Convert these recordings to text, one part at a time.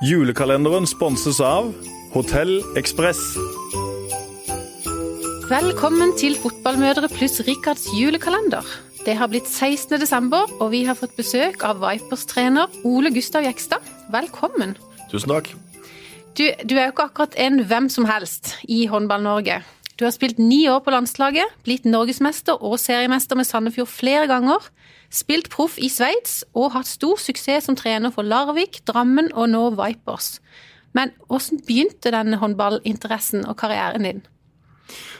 Julekalenderen sponses av Hotell Ekspress. Velkommen til Fotballmødre pluss Rikards julekalender. Det har blitt 16. desember, og vi har fått besøk av Vipers-trener Ole Gustav Jekstad. Velkommen. Tusen takk. Du, du er jo ikke akkurat en hvem som helst i Håndball-Norge. Du har spilt ni år på landslaget, blitt norgesmester og seriemester med Sandefjord flere ganger, spilt proff i Sveits og hatt stor suksess som trener for Larvik, Drammen og nå Vipers. Men hvordan begynte denne håndballinteressen og karrieren din?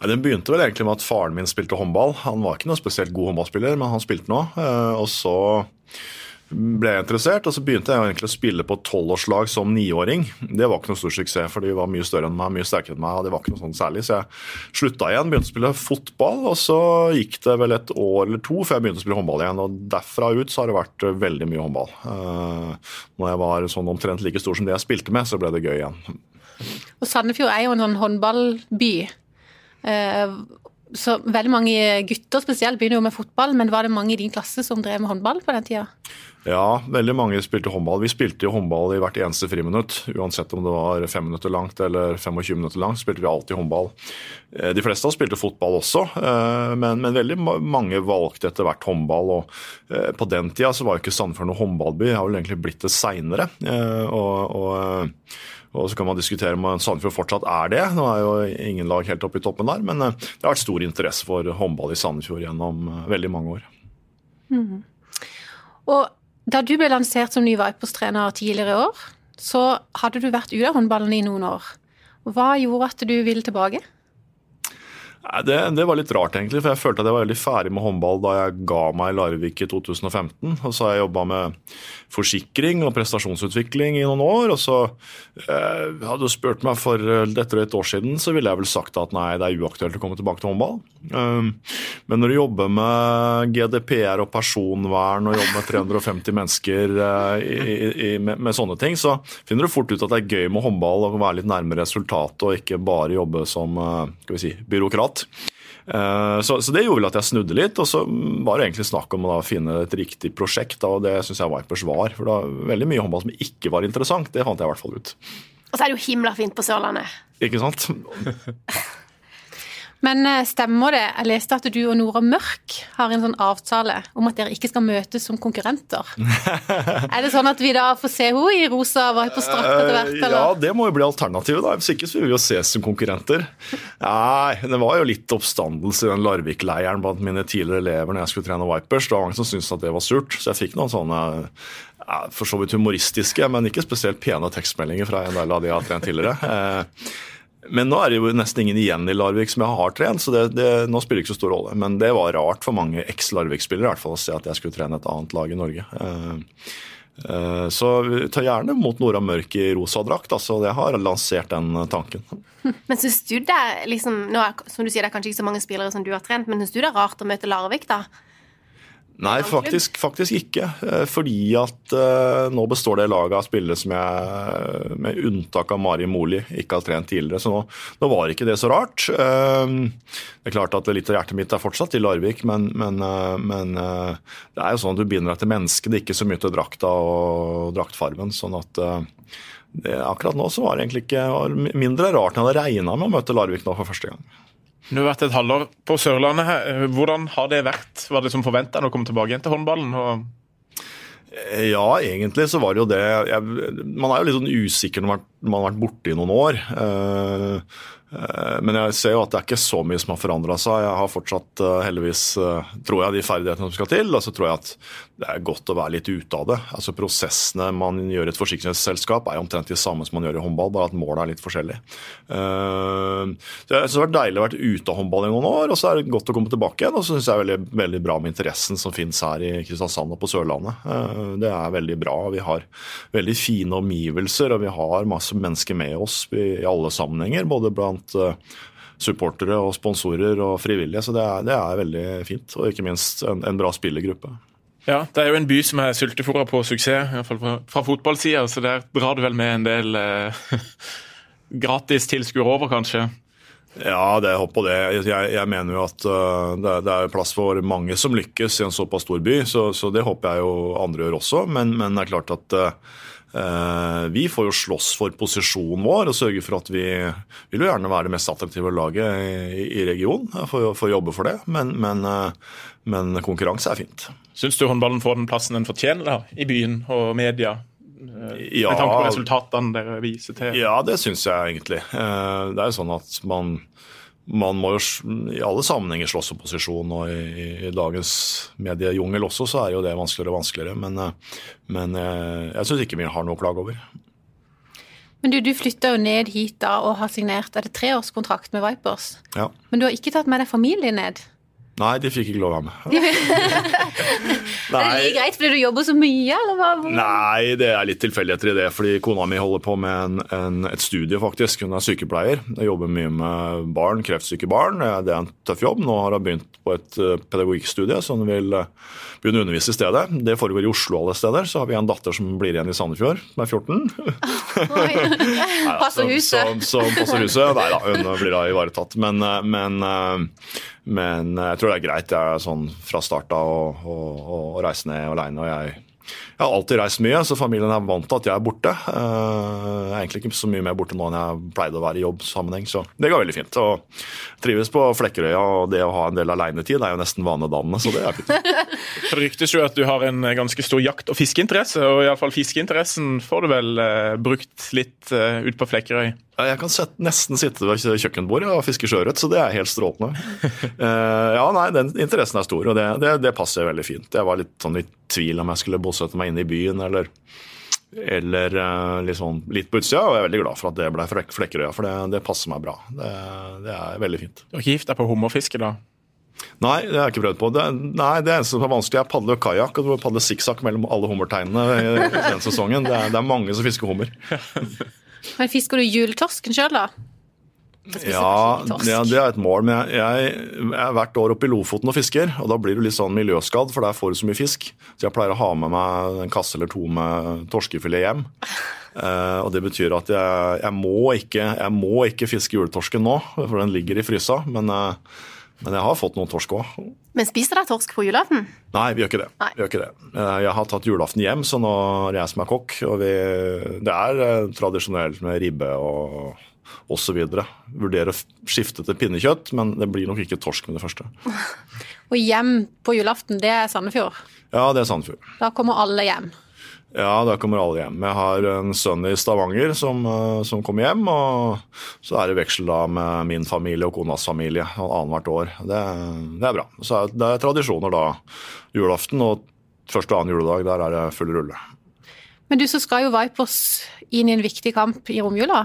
Ja, den begynte vel egentlig med at faren min spilte håndball. Han var ikke noe spesielt god håndballspiller, men han spilte nå. Eh, og så ble jeg interessert, og så begynte jeg egentlig å spille på tolvårslag som niåring. Det var ikke noe stor suksess, for de var mye større enn meg, mye sterkere enn meg. og det var ikke noe sånn særlig, Så jeg slutta igjen, begynte å spille fotball, og så gikk det vel et år eller to før jeg begynte å spille håndball igjen. og Derfra ut så har det vært veldig mye håndball. Eh, når jeg var sånn omtrent like stor som det jeg spilte med, så ble det gøy igjen. Og Sandefjord er jo en sånn håndballby. Eh, så veldig mange gutter spesielt begynner jo med fotball, men var det mange i din klasse som drev med håndball på den tida? Ja, veldig mange spilte håndball. Vi spilte jo håndball i hvert eneste friminutt. Uansett om det var fem minutter langt eller 25 minutter langt, spilte vi alltid håndball. Eh, de fleste av oss spilte fotball også, eh, men, men, veldig mange valgte etter hvert håndball. og eh, På den tida så var jo ikke Sandefjord noen håndballby, det har vel egentlig blitt det seinere. Og, og, og, så kan man diskutere om Sandefjord fortsatt er det. Nå er jo ingen lag helt oppe i toppen der, men det har vært stor interesse for håndball i Sandefjord gjennom veldig mange år. Mm. Og da du ble lansert som ny Vipers-trener tidligere i år, så hadde du vært ute av håndballen i noen år. Hva gjorde at du ville tilbake? Det, det, var litt rart, egentlig. For jeg følte at jeg var veldig ferdig med håndball da jeg ga meg i Larvik i 2015. Og så har jeg jobba med forsikring og prestasjonsutvikling i noen år. Og så eh, hadde du spurt meg for etter et år siden, så ville jeg vel sagt at nei, det er uaktuelt å komme tilbake til håndball. Um, men når du jobber med GDPR og personvern og jobber med 350 mennesker uh, i, i, med, med, sånne ting, så finner du fort ut at det er gøy med håndball å være litt nærmere resultatet og ikke bare jobbe som uh, si, byråkrat. Eh, så, så, det gjorde vel at jeg snudde litt, og så var det egentlig snakk om å finne et riktig prosjekt. og det syns jeg Vipers var. For det var veldig mye håndball som ikke var interessant. Det fant jeg i hvert fall ut. Og så er det jo himla fint på Sørlandet. Ikke sant? Men eh, stemmer det? Jeg leste at du og Nora Mørk har en sånn avtale om at dere ikke skal møtes som konkurrenter. er det sånn at vi da får se henne i rosa Viper-drakt etter hvert? Eller? Ja, det må jo bli alternativet. da. Hvis ikke så vil vi jo ses som konkurrenter. Nei, det var jo litt oppstandelse i den Larvik-leiren blant mine tidligere elever når jeg skulle trene Vipers. Det var mange som syntes at det var surt, så jeg fikk noen sånne for så vidt humoristiske, men ikke spesielt pene tekstmeldinger fra en del av de jeg har trent tidligere. Men nå er det jo nesten ingen igjen i Larvik som jeg har trent, så det, det, nå spiller det ikke så stor rolle. Men det var rart for mange eks-Larvik-spillere i hvert fall å se at jeg skulle trene et annet lag i Norge. Uh, uh, så ta gjerne mot Nora Mørk i rosa drakt. Altså, jeg har lansert den tanken. Men syns du det liksom, nå er, som du sier, det er kanskje ikke så mange spillere som du har trent, men syns du det er rart å møte Larvik, da? Nei, faktisk, faktisk, ikke. Eh, fordi at uh, nå består det laget av spillere som jeg, med unntak av Mari Moli, ikke har trent tidligere. Så nå, nå var ikke det så rart. Uh, det er klart at litt av hjertet mitt er fortsatt i Larvik, men, men, uh, men det er jo sånn at du binder deg til mennesket, ikke så mye til drakta og draktfarmen. sånn at det, akkurat nå så var det egentlig ikke mindre rart enn jeg hadde regna med å møte Larvik nå for første gang. Du har vært et halvår på Sørlandet. her. Hvordan har det vært? Var det som forventa å komme tilbake igjen til håndballen? Og... Ja, egentlig så var det jo det. Jeg, man er jo litt sånn usikker når man har vært borte i noen år. Uh, Eh, men jeg ser jo at det er ikke så mye som har forandra seg. Jeg har fortsatt eh, heldigvis, eh, tror jeg, de ferdighetene som skal til. Og så tror jeg at det er godt å være litt ute av det. Altså Prosessene man gjør i et forsikringsselskap er omtrent de samme som man gjør i håndball, bare at målet er litt forskjellig. Så det har vært deilig å være ute av håndball i noen år, og så er det godt å komme tilbake igjen. Og så syns jeg det er veldig, veldig bra med interessen som finnes her i Kristiansand og på Sørlandet. Det er veldig bra. Vi har veldig fine omgivelser, og vi har masse mennesker med oss i alle sammenhenger. både blant eh, supportere og sponsorer og frivillige. Så det er, det er veldig fint. Og ikke minst en, en, bra spillergruppe. Ja, det er jo en by som er sultefòra på suksess, iallfall fra, fra fotballsida. Så der drar du vel med en del eh, gratis tilskuere over, kanskje? Ja, det jeg på det. Jeg, jeg mener jo at uh, det, det, er plass for mange som lykkes i en såpass stor by, så, så, det håper jeg jo andre gjør også. Men, men det er klart at uh, vi får jo slåss for posisjonen vår og sørge for at vi vil jo gjerne være det mest attraktive laget i, regionen for, for, å jobbe for det. Men, men, eh, men konkurranse er fint. Syns du håndballen får den plassen den fortjener da, i byen og media? Ja, med tanke på resultatene dere viser til? Ja, det syns jeg egentlig. Det er jo sånn at man man må jo i alle sammenhenger slåss om posisjon, og i, i dagens mediejungel også så er jo det vanskeligere og vanskeligere. Men, eh, men eh, jeg syns ikke vi har noe å klage over. Men du, du flytta jo ned hit da og har signert er det treårskontrakt med Vipers. Ja. Men du har ikke tatt med deg familien ned? Nei, de fikk ikke lov å være med. Er det greit fordi du jobber så mye, eller hva? Nei, det er litt tilfeldigheter i det. Fordi kona mi holder på med en, en, et studie, faktisk. Hun er sykepleier. Jeg jobber mye med barn, kreftsyke barn. Det er en tøff jobb. Nå har hun begynt på et eh, pedagogikkstudie, så hun vil eh, begynne å undervise i stedet. Det foregår i Oslo alle steder. Så har vi en datter som blir igjen i Sandefjord, som er 14. passer huset. Som, som, som passer huset. Nei da, hun blir da ivaretatt. Men, eh, men men jeg tror det er greit jeg er sånn fra start av å reise ned alene. Og jeg, jeg, har alltid reist mye, så familien er vant til at jeg er borte. Eh, jeg er egentlig ikke så mye mer borte nå enn jeg pleide å være i jobbsammenheng, så det går veldig fint. Og trives på Flekkerøya, og det å ha en del alenetid er jo nesten vanedannende, så det er fint. Det ryktes jo at du har en ganske stor jakt- og fiskeinteresse, og iallfall fiskeinteressen får du vel eh, brukt litt eh, ut på Flekkerøy? Jeg kan nesten sitte ved kjøkkenbordet og fiske sjøørret, så det er helt strålende. ja, nei, den interessen er stor, og det, det, det, passer veldig fint. Jeg var litt sånn i tvil om jeg skulle bosette meg inne i byen eller, eller liksom, litt, sånn, på utsida, og jeg er veldig glad for at det ble Flekkerøya, for det, det, passer meg bra. Det, det er veldig fint. Du har ikke gift deg på hummerfiske, da? Nei, det har jeg ikke prøvd på. Det, nei, det eneste som er vanskelig, er å padle kajakk. Og padle sikksakk mellom alle hummerteinene den sesongen. Det er, det er mange som fisker hummer. Men fisker du jultorsken sjøl, da? Ja, ja, det er et mål. Men jeg, jeg, er hvert år oppe i Lofoten og fisker, og da blir du litt sånn miljøskadd, for der får du så mye fisk. Så jeg pleier å ha med meg en kasse eller to med torskefilet hjem. Uh, og Det betyr at jeg, jeg, må ikke, jeg må ikke fiske juletorsken nå, for den ligger i frysa. Men uh, men jeg har fått noen torsk òg. Men spiser dere torsk på julaften? Nei, vi gjør ikke det. Vi gjør ikke det. Eh, jeg har tatt julaften hjem, så nå er jeg som er kokk. Og vi, det er tradisjonelt med ribbe og osv. Vurderer å skifte til pinnekjøtt, men det blir nok ikke torsk med det første. Og hjem på julaften, det er Sandefjord? Ja, det er Sandefjord. Da kommer alle hjem? Ja, da kommer alle hjem. Jeg har en sønn i Stavanger som, eh, som kommer hjem. Og så er det veksel da med min familie og konas familie annethvert år. Det, det, er bra. Så det er tradisjoner da. Julaften og første og annen juledag, der er det full rulle. Men du, så skal jo Vipers inn i en viktig kamp i romjula.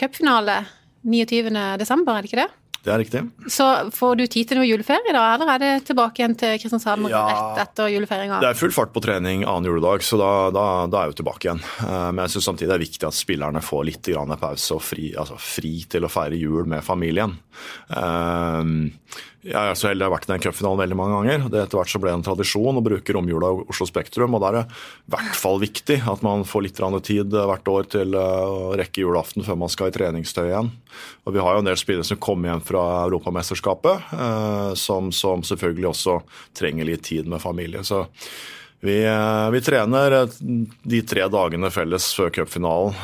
Cupfinale 29.12., er det ikke det? Det er riktig. Så får du tid til noe juleferie, da, eller er det tilbake igjen til Kristiansand ja, rett etter julefeiringa? Det er full fart på trening annen juledag, så da, da, da er jeg jo tilbake igjen. Eh, men jeg syns samtidig det er viktig at spillerne får litt pause og fri, altså fri til å feire jul med familien. Um, jeg er så heldig jeg har vært i den cupfinalen veldig mange ganger. Det Etter hvert så ble det en tradisjon å bruke romjula i Oslo Spektrum. og Da er det i hvert fall viktig at man får litt tid hvert år til eh, å rekke julaften før man skal i treningstøy igjen. Og Vi har jo en del spillere som kommer hjem fra Europamesterskapet, eh, som, som selvfølgelig også trenger litt tid med familie. Så vi, eh, vi, trener de tre dagene felles før cupfinalen,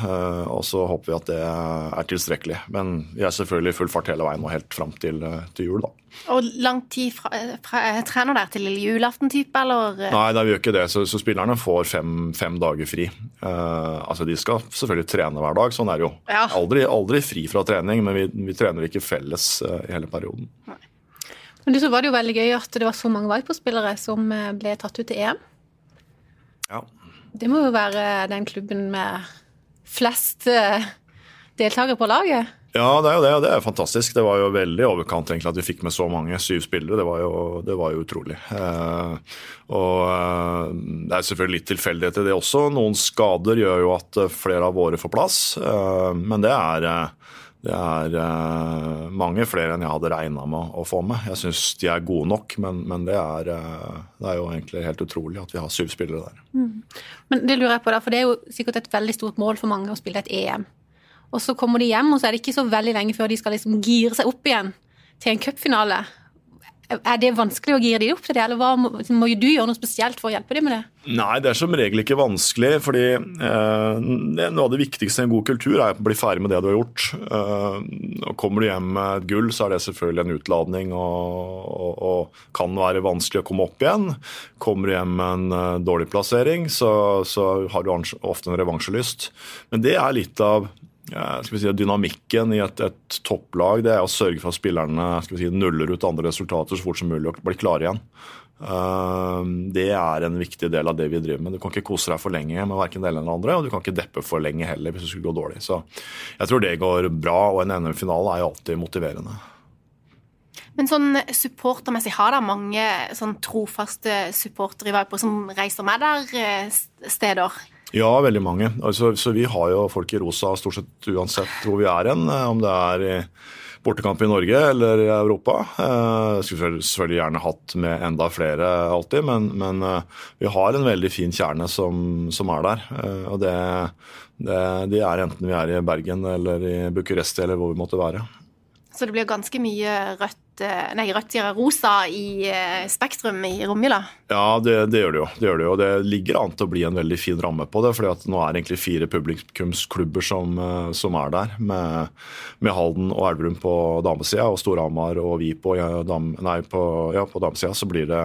og så håper vi at det er tilstrekkelig. Men vi er selvfølgelig i full fart hele veien og helt fram til, til jul, da. Og lang tid fra, fra, trener dere til lille julaften-type, eller? Nei, da, vi gjør ikke det. Så, så spillerne får fem, fem dager fri. Uh, altså, De skal selvfølgelig trene hver dag, sånn er det jo. Ja. Aldri, aldri, fri fra trening, men vi, vi trener ikke felles uh, i hele perioden. Nei. Men du, så var det jo veldig gøy at det var så mange Viper-spillere som eh, ble tatt ut til EM. Ja. Det må jo være den klubben med flest deltakere på laget? Ja, det er jo det, det er fantastisk. Det var jo veldig overkant egentlig at vi fikk med så mange, syv spillere. Det var jo, det var jo utrolig. Eh, og eh, Det er selvfølgelig litt tilfeldigheter i det også. Noen skader gjør jo at eh, flere av våre får plass. Eh, men det er, eh, det er eh, mange flere enn jeg hadde regna med å få med. Jeg syns de er gode nok, men, men det, er, det, er, jo egentlig helt utrolig at vi har syv spillere der. Mm. Men det lurer jeg på da, for det er jo sikkert et veldig stort mål for mange å spille et EM. Og så kommer de hjem, og så er det ikke så veldig lenge før de skal liksom gire seg opp igjen til en cupfinale. Er det vanskelig å gire de opp til det, eller hva, må, du gjøre noe spesielt for å hjelpe dem med det? Nei, det er som regel ikke vanskelig. fordi eh, Noe av det viktigste i en god kultur er å bli ferdig med det du har gjort. Eh, og Kommer du hjem med et gull, så er det selvfølgelig en utladning og, og, og, kan være vanskelig å komme opp igjen. Kommer du hjem med en uh, dårlig plassering, så, så har du ofte en revansjelyst. Men det er litt av si, dynamikken i et, et, topplag det er å sørge for at spillerne skal vi si, nuller ut andre resultater så fort som mulig og blir klare igjen. Uh, det er en viktig del av det vi driver med. Du kan ikke kose deg for lenge med verken det ene eller andre, og du kan ikke deppe for lenge heller hvis det skulle gå dårlig. Så jeg tror det går bra, og en NM-finale er jo alltid motiverende. Men sånn supportermessig, har dere mange sånn trofaste supportere i Viper som reiser med der eh, steder? Ja, veldig mange. Altså, så vi har jo folk i rosa stort sett uansett hvor vi er hen. Eh, om det er i bortekamp i Norge eller i Europa. Eh, skulle selvfølgelig gjerne hatt med enda flere alltid, men, men eh, vi har en veldig fin kjerne som, som er der. Eh, og det, det, de er enten vi er i Bergen eller i Bucuresti eller hvor vi måtte være. Så det blir ganske mye rødt nei, rødt sier rosa i eh, Spektrum i Romjula? Ja, det, det, gjør det jo. Det gjør det jo. Det ligger an til å bli en veldig fin ramme på det. fordi at nå er det egentlig fire publikumsklubber som, eh, som er der, med, med, Halden og Elverum på damesida og Storhamar og vi på, ja, dam, nei, på, ja, på damesida. Så blir det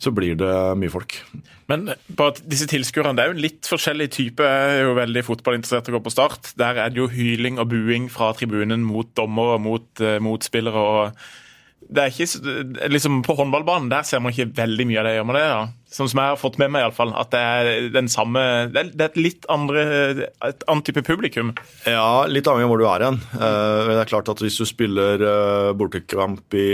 så blir det mye folk. Men bare disse tilskuerne, det er jo en litt forskjellig type. Jeg er jo veldig fotballinteressert å gå på start. Der er det jo hyling og buing fra tribunen mot dommere og mot uh, motspillere. og det er ikke, liksom På håndballbanen der ser man ikke veldig mye av det. gjør man det ja. Sånn som jeg har fått med meg, i alle fall, at det er den samme Det er, et litt andre et annet type publikum. Ja, litt avhengig av hvor du er hen. Uh, det er klart at hvis du spiller bortekamp i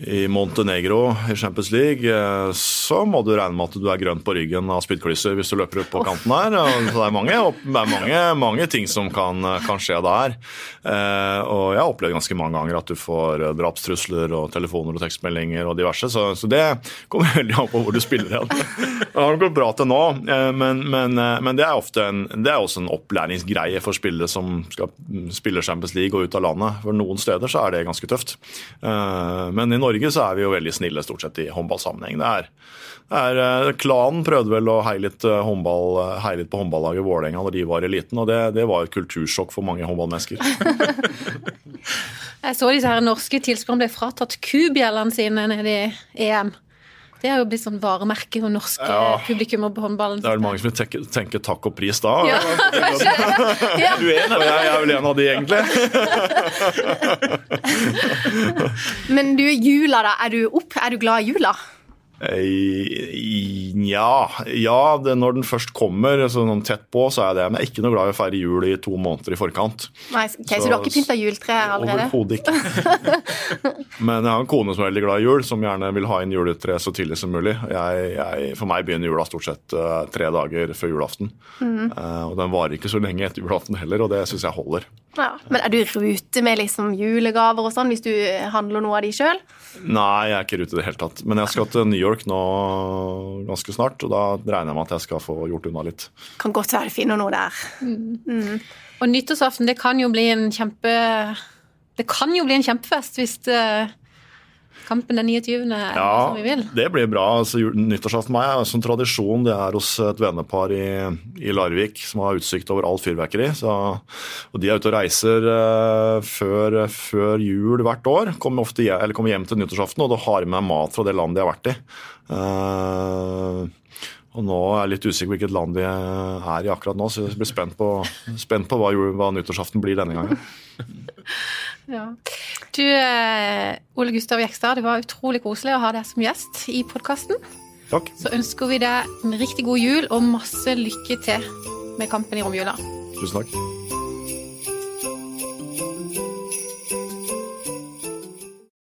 i Montenegro i Champions League, eh, så må du regne med at du er grønn på ryggen av spyttklyser hvis du løper opp på kanten her. Så det er mange, det er mange, mange ting som kan, kan, skje der. Eh, og jeg har opplevd ganske mange ganger at du får eh, drapstrusler og telefoner og tekstmeldinger og diverse, så, så det kommer veldig an på hvor du spiller igjen. Det har gått bra til nå, men, men, men det, er ofte en, det er også en opplæringsgreie for spillere som skal spille Champions League og ut av landet. For noen steder så er det ganske tøft. Men i Norge Norge så er vi jo veldig snille stort sett i håndballsammenheng. Det er, det er, eh, klanen prøvde vel å heie litt, eh, håndball, eh, heie litt på håndballaget Vålerenga da de var eliten, og det, det var et kultursjokk for mange håndballmennesker. Jeg så disse her norske tilskuerne ble fratatt kubjellene sine nede i EM. Det er jo blitt sånn varemerke for norske ja. publikum på håndballen. Det er vel mange som tenker, tenke, tenke takk og pris da. Ja, ja. Du er en av Jeg er vel en av de, egentlig. Men du, jula, da. Er du, opp? er du glad i jula? Eh, ja, ja det, når den først kommer sånn tett på, så er jeg det. Men jeg er ikke noe glad i å feire jul i to måneder i forkant. Nei, okay, så, så, du har ikke pynta juletre allerede? Overhodet ikke. Men jeg har en kone som er veldig glad i jul, som gjerne vil ha inn juletre så tidlig som mulig. Jeg, jeg, for meg begynner jula stort sett uh, tre dager før julaften. Mm. Uh, og den varer ikke så lenge etter julaften heller, og det syns jeg holder. Ja. Men er du i rute med liksom julegaver og sånn, hvis du handler noe av de sjøl? Nei, jeg er ikke i rute i det hele tatt. Men jeg skal til New York nå ganske snart, og da regner jeg med at jeg skal få gjort unna litt. Kan godt være du finner noe der. Mm. Mm. Og nyttårsaften, det kan jo bli en kjempe Det kan jo bli en kjempefest hvis det kampen den 29. Ja, som vi vil. det blir bra. Altså, nyttårsaften meg er en tradisjon. Det er hos et vennepar i, i Larvik som har utsikt over alt fyrverkeri. Så, og de er ute og reiser uh, før, før, jul hvert år. Kommer, ofte, kommer hjem til nyttårsaften og da har med mat fra det landet de har vært i. Uh, og nå er jeg litt usikker på hvilket land de er i akkurat nå, så jeg blir spent på, spent på hva, hva nyttårsaften blir denne gangen. ja. Du, eh, Ole Gustav Jekstad, det var utrolig koselig å ha deg som gjest i podkasten. Takk. Så ønsker vi deg en riktig god jul og masse lykke til med kampen i romjula. Tusen takk.